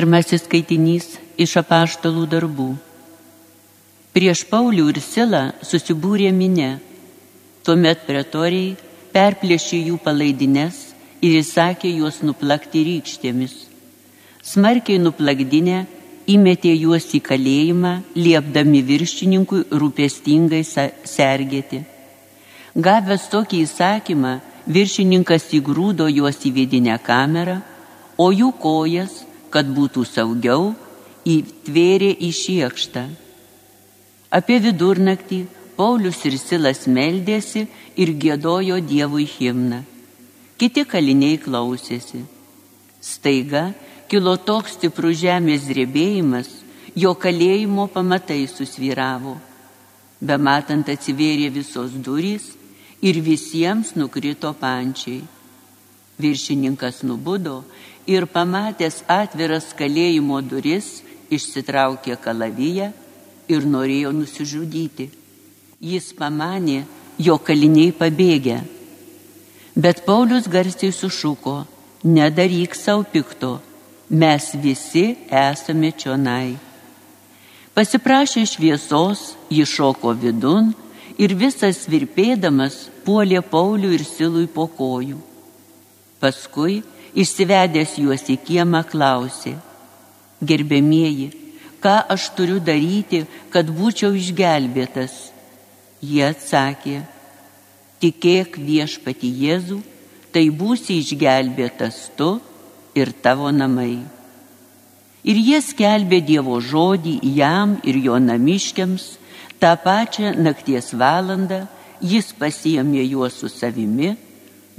Pirmasis skaitinys iš apaštalų darbų. Prieš Paulių ir Silą susibūrė minė. Tuomet pretoriai perplėšė jų palaidines ir įsakė juos nuplakti rykštėmis. Smarkiai nuplakdinę įmetė juos į kalėjimą, liepdami viršininkui rūpestingai sergėti. Gavęs tokį įsakymą, viršininkas įgrūdo juos į vidinę kamerą, o jų kojas kad būtų saugiau, įtvėrė į šiekštą. Apie vidurnaktį Paulius ir Silas meldėsi ir gėdojo Dievui himną. Kiti kaliniai klausėsi. Staiga kilo toks stiprus žemės drebėjimas, jo kalėjimo pamatai susvyravo. Bematant atsivėrė visos durys ir visiems nukrito pančiai. Viršininkas nubudo ir pamatęs atviras kalėjimo duris, išsitraukė kalaviją ir norėjo nusižudyti. Jis pamanė, jo kaliniai pabėgę. Bet Paulius garsiai sušuko, nedaryk savo pikto, mes visi esame čionai. Pasiprašė šviesos, ji šoko vidun ir visas virpėdamas puolė Paulių ir Silui po kojų. Paskui Išsivedęs juos į kiemą klausė, gerbėmieji, ką aš turiu daryti, kad būčiau išgelbėtas? Jie atsakė, tikėk viešpati Jėzų, tai būsi išgelbėtas tu ir tavo namai. Ir jie skelbė Dievo žodį jam ir jo namiškiams, tą pačią nakties valandą jis pasiemė juos su savimi,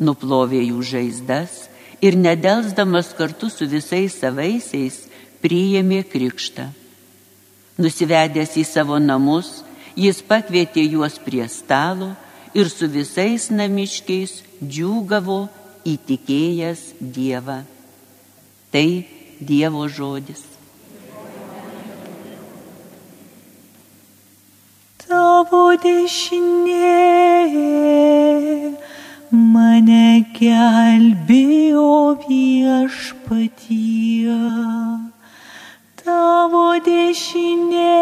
nuplovė jų žaizdas ir nedelsdamas kartu su visais savaisiais priėmė krikštą. Nusivedęs į savo namus, jis pakvietė juos prie stalo ir su visais namiškiais džiūgavo įtikėjęs Dievą. Tai Dievo žodis. Tavo dešinė mane gelbėjo viešpatie, tavo dešinė,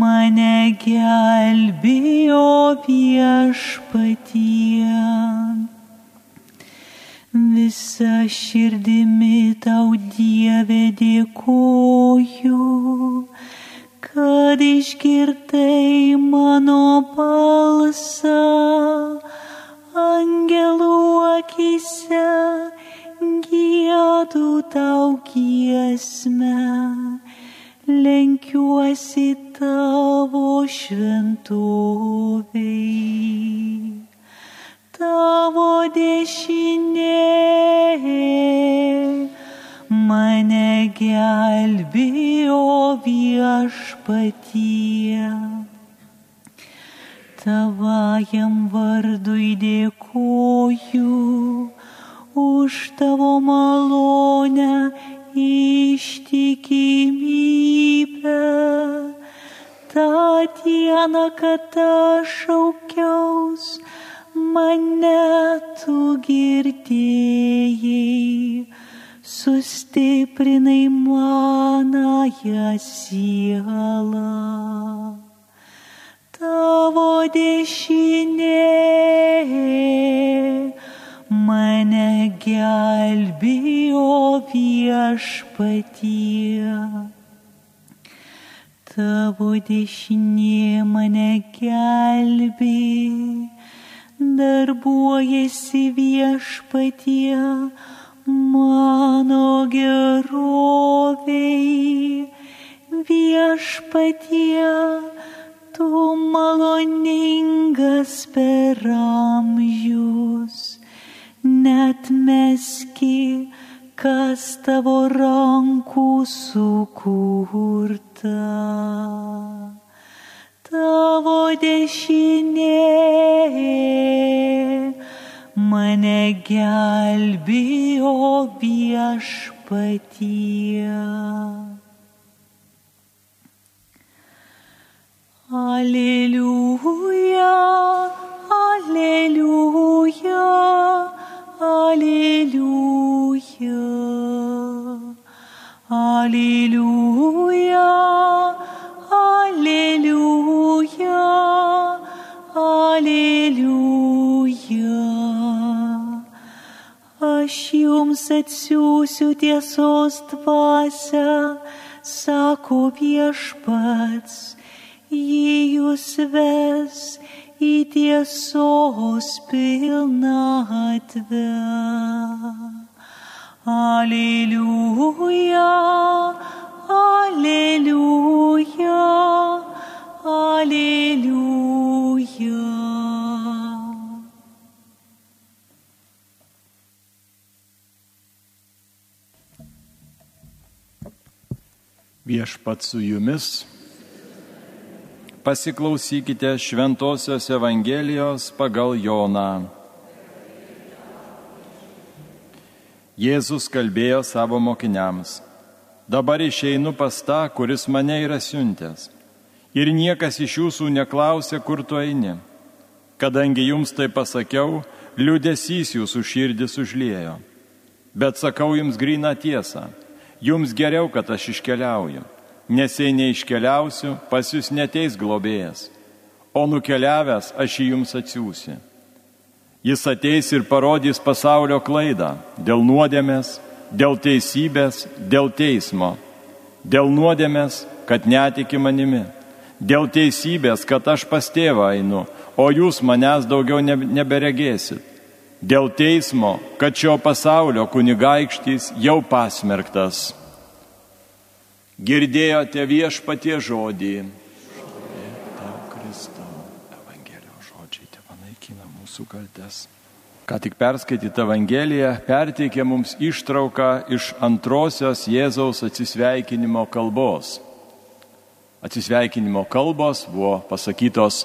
mane gelbėjo viešpatie. Visa širdimi tau Dieve dėkoju kad išgirdai mano balsą angelų akise, gėdu tau giesmę, lenkiuosi tavo šventuviai. Tavo dešinė mane gelbėjo viešpatie. Tavajam vardui dėkoju už tavo malonę ištikimybę. Ta diena, kad aš šaukiaus, mane tu girdėjai sustiprinai manąją sielą. Tavo dešinė mane gelbėjo viešpatie. Tavo dešinė mane gelbė, darbuojasi viešpatie mano geroviai viešpatie, tu maloningas per amžius, net meski, kas tavo rankų sukurta. Tavo dešinė mane gelbėjo viešpatie. Aleliuja, aleliuja, aleliuja. Alleluja, Alleluja, Alleluja. Aš jums atsiųsiu tiesos dvasę, sako viešpats, jį jūs ves į tiesos pilnatvę. Alleluja, Alleluja, Alleluja. Viešpat su jumis. Pasiklausykite Šventojios Evangelijos pagal Joną. Jėzus kalbėjo savo mokiniams. Dabar išeinu pas tą, kuris mane yra siuntęs. Ir niekas iš jūsų neklausė, kur tu eini. Kadangi jums tai pasakiau, liūdėsys jūsų širdis užliejo. Bet sakau jums gryną tiesą jums geriau, kad aš iškeliauju, nes jei neiškeliausiu, pas jūs neteis globėjas, o nukeliavęs aš jį jums atsiųsiu. Jis ateis ir parodys pasaulio klaidą dėl nuodėmės, dėl teisybės, dėl teismo, dėl nuodėmės, kad netiki manimi, dėl teisybės, kad aš pas tėvą einu, o jūs manęs daugiau neberegėsit dėl teismo, kad šio pasaulio kunigaikštys jau pasmerktas. Girdėjote viešpatie žodį. Mūsų kaltes. Ką tik perskaityta Evangelija perteikė mums ištrauką iš antrosios Jėzaus atsisveikinimo kalbos. Atsisveikinimo kalbos buvo pasakytos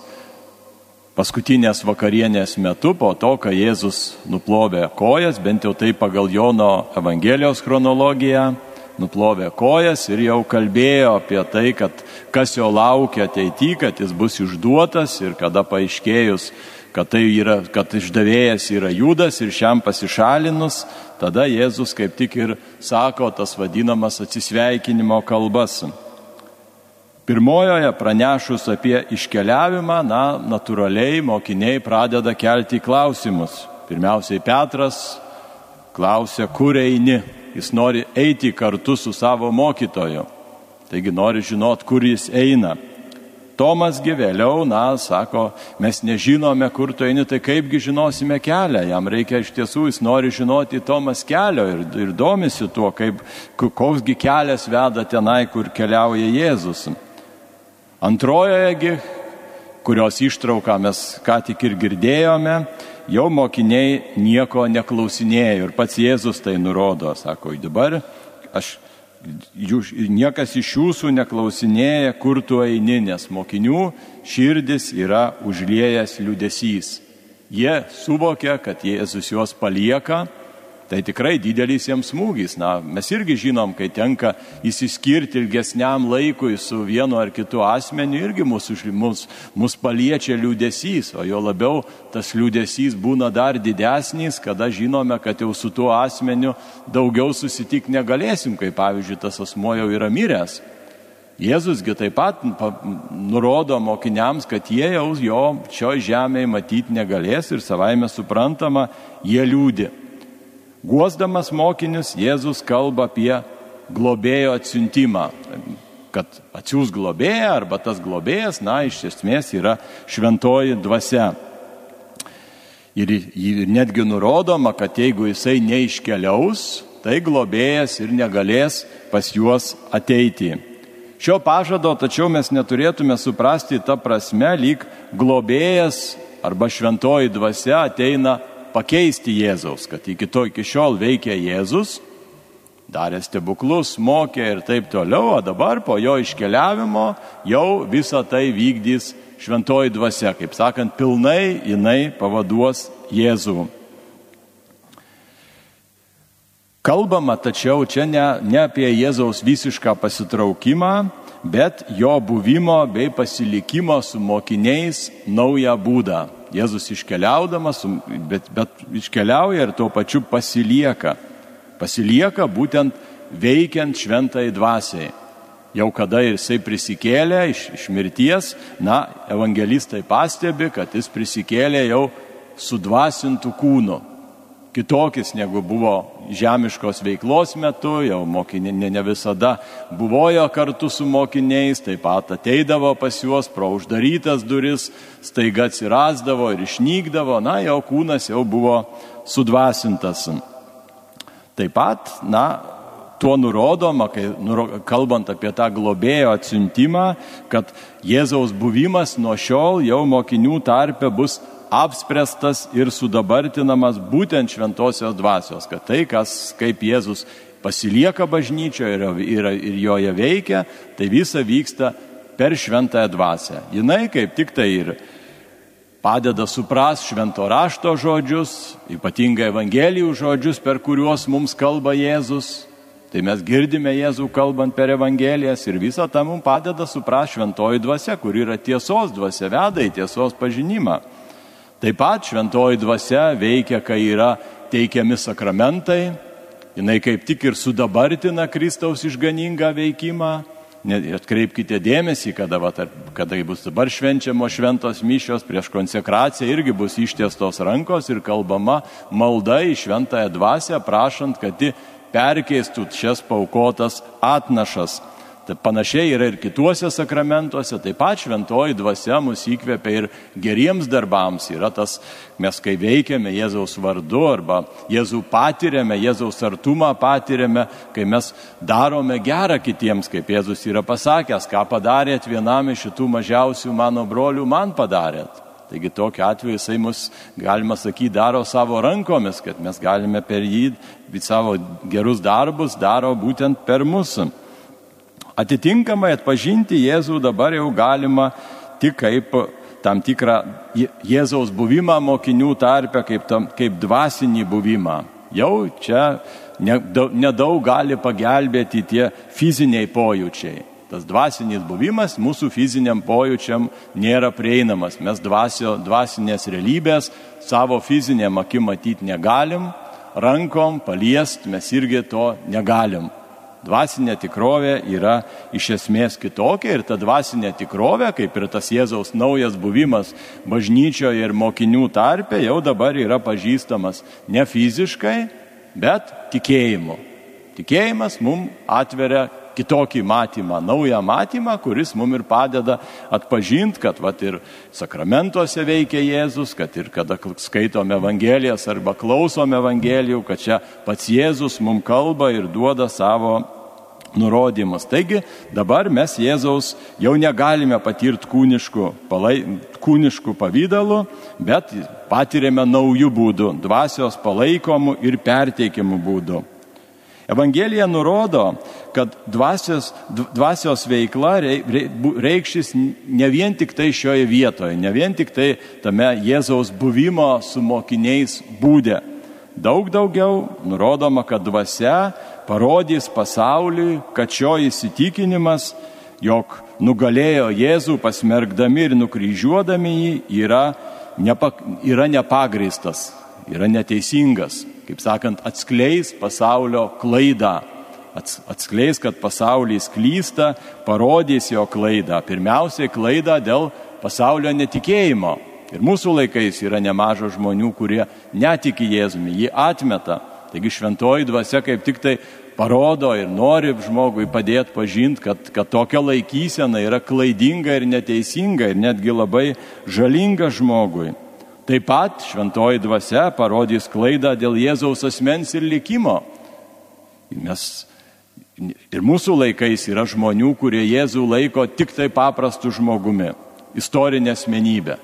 paskutinės vakarienės metu, po to, kai Jėzus nuplovė kojas, bent jau tai pagal Jono Evangelijos chronologiją, nuplovė kojas ir jau kalbėjo apie tai, kad kas jo laukia ateityje, kad jis bus išduotas ir kada paaiškėjus, kad, tai yra, kad išdavėjas yra judas ir šiam pasišalinus, tada Jėzus kaip tik ir sako tas vadinamas atsisveikinimo kalbas. Pirmojoje pranešus apie iškeliavimą, na, natūraliai mokiniai pradeda kelti klausimus. Pirmiausiai Petras klausia, kur eini. Jis nori eiti kartu su savo mokytoju. Taigi nori žinot, kur jis eina. Tomasgi vėliau, na, sako, mes nežinome, kur tu eini, tai kaipgi žinosime kelią. Jam reikia iš tiesų, jis nori žinoti Tomas kelio ir, ir domisi tuo, kaip, koksgi kelias veda tenai, kur keliauja Jėzus. Antrojojegi, kurios ištrauką mes ką tik ir girdėjome, jau mokiniai nieko neklausinėjo ir pats Jėzus tai nurodo, sako, dabar aš, jūs, niekas iš jūsų neklausinėja, kur tu eini, nes mokinių širdis yra užliejęs liūdėsys. Jie suvokia, kad Jėzus juos palieka tai tikrai didelis jiems smūgis. Na, mes irgi žinom, kai tenka įsiskirti ilgesniam laikui su vienu ar kitu asmeniu, irgi mus, mus, mus paliečia liūdėsys, o jo labiau tas liūdėsys būna dar didesnis, kada žinome, kad jau su tuo asmeniu daugiau susitikti negalėsim, kai pavyzdžiui tas asmo jau yra miręs. Jėzusgi taip pat nurodo mokiniams, kad jie jau jo šioje žemėje matyti negalės ir savaime suprantama, jie liūdė. Guosdamas mokinius, Jėzus kalba apie globėjo atsiuntimą, kad atsiūs globėją arba tas globėjas, na, iš esmės yra šventoji dvasia. Ir, ir netgi nurodoma, kad jeigu jisai neiškeliaus, tai globėjas ir negalės pas juos ateiti. Šio pažado tačiau mes neturėtume suprasti tą prasme, lyg globėjas arba šventoji dvasia ateina pakeisti Jėzaus, kad iki to iki šiol veikia Jėzus, darė stebuklus, mokė ir taip toliau, o dabar po jo iškeliavimo jau visą tai vykdys šventoji dvasia, kaip sakant, pilnai jinai pavaduos Jėzų. Kalbama tačiau čia ne, ne apie Jėzaus visišką pasitraukimą, bet jo buvimo bei pasilikimo su mokiniais naują būdą. Jėzus iškeliaudamas, bet, bet iškeliauja ir tuo pačiu pasilieka. Pasilieka būtent veikiant šventai dvasiai. Jau kada jisai prisikėlė iš, iš mirties, na, evangelistai pastebi, kad jis prisikėlė jau sudvasintų kūnų kitokis negu buvo žemiškos veiklos metu, jau mokiniai ne, ne visada buvojo kartu su mokiniais, taip pat ateidavo pas juos pro uždarytas duris, staiga atsirasdavo ir išnykdavo, na, jo kūnas jau buvo sudvasintas. Taip pat, na, tuo nurodoma, kai nuro, kalbant apie tą globėjo atsiuntimą, kad Jėzaus buvimas nuo šiol jau mokinių tarpe bus apspręstas ir sudabartinamas būtent šventosios dvasios, kad tai, kas kaip Jėzus pasilieka bažnyčioje ir, ir, ir joje veikia, tai visa vyksta per šventąją dvasę. Jinai kaip tik tai ir padeda supras švento rašto žodžius, ypatingai Evangelijų žodžius, per kuriuos mums kalba Jėzus. Tai mes girdime Jėzų kalbant per Evangelijas ir visą tą mums padeda supras šventoji dvasia, kur yra tiesos dvasia, veda į tiesos pažinimą. Taip pat šventoji dvasia veikia, kai yra teikiami sakramentai, jinai kaip tik ir sudabartina Kristaus išganingą veikimą. Atkreipkite dėmesį, kada, va, kada bus dabar švenčiamos šventos mišios, prieš konsekraciją irgi bus ištiestos rankos ir kalbama malda į šventąją dvasę, prašant, kad ji perkeistų šias paukotas atnašas Tai panašiai yra ir kituose sakramentuose, taip pat šventoji dvasia mus įkvepia ir geriems darbams. Yra tas, mes kai veikiame Jėzaus vardu arba Jėzų patiriame, Jėzaus artumą patiriame, kai mes darome gerą kitiems, kaip Jėzus yra pasakęs, ką padarėt vienam iš šitų mažiausių mano brolių, man padarėt. Taigi tokiu atveju jisai mus, galima sakyti, daro savo rankomis, kad mes galime per jį savo gerus darbus daro būtent per mūsų. Atitinkamai atpažinti Jėzų dabar jau galima tik kaip tam tikrą Jėzaus buvimą mokinių tarpe, kaip, tam, kaip dvasinį buvimą. Jau čia nedaug gali pagelbėti tie fiziniai pojūčiai. Tas dvasinis buvimas mūsų fiziniam pojūčiam nėra prieinamas. Mes dvasio, dvasinės realybės savo fiziniam akim matyti negalim, rankom paliest mes irgi to negalim dvasinė tikrovė yra iš esmės kitokia ir ta dvasinė tikrovė, kaip ir tas Jėzaus naujas buvimas bažnyčioje ir mokinių tarpe, jau dabar yra pažįstamas ne fiziškai, bet tikėjimu. Tikėjimas mums atveria kitokį matymą, naują matymą, kuris mums ir padeda atpažinti, kad vat, ir sakramentuose veikia Jėzus, kad ir kada skaitome Evangelijas arba klausome Evangelijų, kad čia pats Jėzus mums kalba ir duoda savo nurodymus. Taigi dabar mes Jėzaus jau negalime patirti kūniškų, palai, kūniškų pavydalų, bet patirėme naujų būdų, dvasios palaikomų ir perteikimų būdų. Evangelija nurodo, kad dvasios, dvasios veikla reikštis ne vien tik tai šioje vietoje, ne vien tik tai tame Jėzaus buvimo su mokiniais būdė. Daug daugiau nurodoma, kad dvasia parodys pasauliui, kad šio įsitikinimas, jog nugalėjo Jėzų pasmergdami ir nukryžiuodami jį, yra, nepa, yra nepagristas, yra neteisingas kaip sakant, atskleis pasaulio klaidą. Atskleis, kad pasaulis klysta, parodys jo klaidą. Pirmiausiai klaidą dėl pasaulio netikėjimo. Ir mūsų laikais yra nemaža žmonių, kurie netiki Jėzumi, jį atmeta. Taigi šventoji dvasia kaip tik tai parodo ir nori žmogui padėti pažinti, kad, kad tokia laikysena yra klaidinga ir neteisinga ir netgi labai žalinga žmogui. Taip pat šventoji dvasia parodys klaidą dėl Jėzaus asmens ir likimo. Mes ir mūsų laikais yra žmonių, kurie Jėzų laiko tik tai paprastu žmogumi, istorinė asmenybė.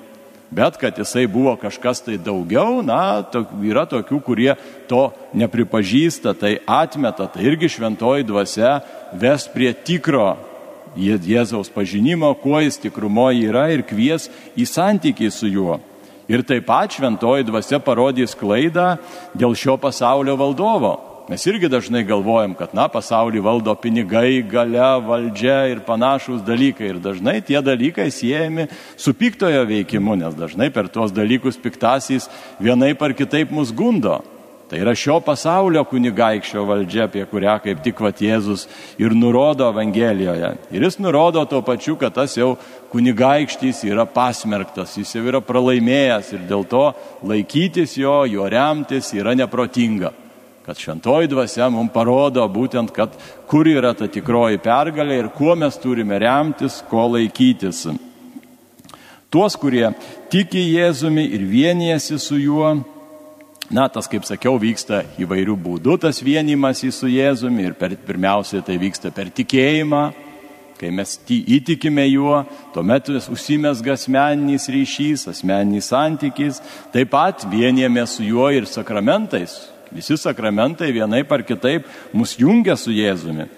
Bet kad jisai buvo kažkas tai daugiau, na, to, yra tokių, kurie to nepripažįsta, tai atmeta, tai irgi šventoji dvasia ves prie tikro Jėzaus pažinimo, kuo jis tikrumoje yra ir kvies į santykį su juo. Ir taip pat šventoji dvasia parodys klaidą dėl šio pasaulio valdovo. Mes irgi dažnai galvojam, kad, na, pasaulį valdo pinigai, gale, valdžia ir panašus dalykai. Ir dažnai tie dalykai siejami su piktojo veikimu, nes dažnai per tuos dalykus piktasis vienaip ar kitaip mus gundo. Tai yra šio pasaulio kunigaikščio valdžia, apie kurią kaip tik vat Jėzus ir nurodo Evangelijoje. Ir jis nurodo tuo pačiu, kad tas jau kunigaikštys yra pasmerktas, jis jau yra pralaimėjęs ir dėl to laikytis jo, jo remtis yra neprotinga. Kad šventoji dvasia mums parodo būtent, kad kur yra ta tikroji pergalė ir kuo mes turime remtis, ko laikytis. Tuos, kurie tiki Jėzumi ir vienijasi su juo, Na, tas, kaip sakiau, vyksta įvairių būdų, tas vienimas į su Jėzumi ir per, pirmiausia tai vyksta per tikėjimą, kai mes įtikime juo, tuomet užsimesga asmeninis ryšys, asmeninis santykis, taip pat vienėme su juo ir sakramentais. Visi sakramentai vienai par kitaip mus jungia su Jėzumi.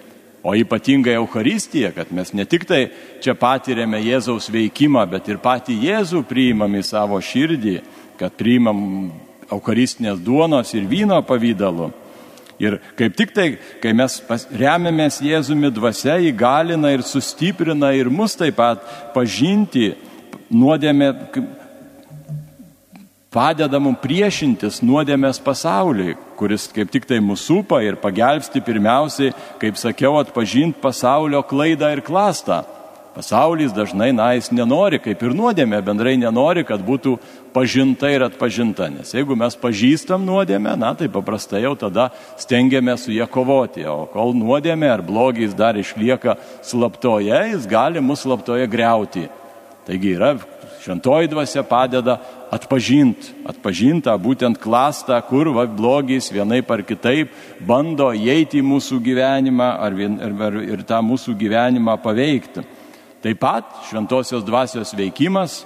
O ypatingai Euharistija, kad mes ne tik tai čia patiriame Jėzaus veikimą, bet ir patį Jėzų priimam į savo širdį, kad priimam eucharistinės duonos ir vyno pavydalu. Ir kaip tik tai, kai mes remiamės Jėzumi dvasia, įgalina ir sustiprina ir mus taip pat pažinti nuodėmė, padeda mums priešintis nuodėmės pasauliui, kuris kaip tik tai mūsų supa ir pagelbsti pirmiausiai, kaip sakiau, atpažinti pasaulio klaidą ir klastą. Pasaulis dažnai, na, jis nenori, kaip ir nuodėmė, bendrai nenori, kad būtų pažinta ir atpažinta. Nes jeigu mes pažįstam nuodėmę, na, tai paprastai jau tada stengiame su ją kovoti. O kol nuodėmė ar blogis dar išlieka slaptoje, jis gali mus slaptoje greuti. Taigi yra šventoji dvasia padeda atpažinti, atpažintą būtent klastą, kur va, blogis vienai par kitaip bando įeiti į mūsų gyvenimą ar, vien, ar, ar ir tą mūsų gyvenimą paveikti. Taip pat šventosios dvasios veikimas,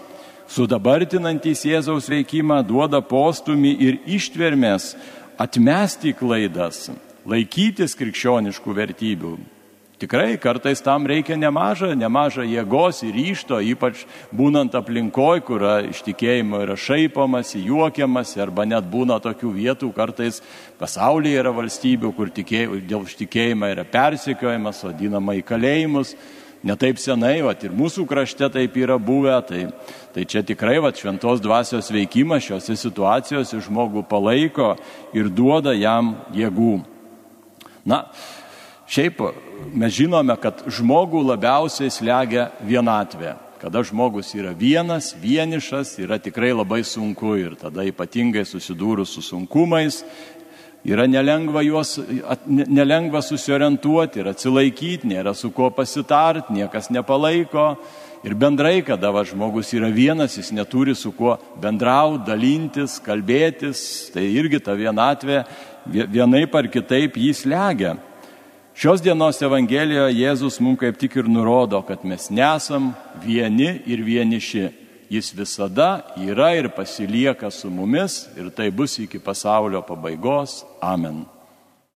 sudabartinantis Jėzaus veikimą, duoda postumį ir ištvermės atmesti klaidas, laikytis krikščioniškų vertybių. Tikrai kartais tam reikia nemažą, nemažą jėgos ir ryšto, ypač būnant aplinkoj, kur iš tikėjimo yra šaipamas, juokiamas, arba net būna tokių vietų, kartais pasaulyje yra valstybių, kur tikėj, dėl tikėjimo yra persikiojimas, vadinama į kalėjimus netaip senai, va, ir mūsų krašte taip yra buvę, tai, tai čia tikrai va, šventos dvasios veikimas šiose situacijose žmogų palaiko ir duoda jam jėgų. Na, šiaip mes žinome, kad žmogų labiausiai slegia vienatvė. Kada žmogus yra vienas, vienišas, yra tikrai labai sunku ir tada ypatingai susidūrus su sunkumais, Yra nelengva juos, nelengva susiorientuoti ir atsilaikyti, nėra su kuo pasitart, niekas nepalaiko. Ir bendrai, kada va, žmogus yra vienas, jis neturi su kuo bendrauti, dalintis, kalbėtis, tai irgi ta vienatvė vienai par kitaip jį slegia. Šios dienos Evangelijoje Jėzus mums kaip tik ir nurodo, kad mes nesam vieni ir vieniši. Jis visada yra ir pasilieka su mumis ir tai bus iki pasaulio pabaigos. Amen.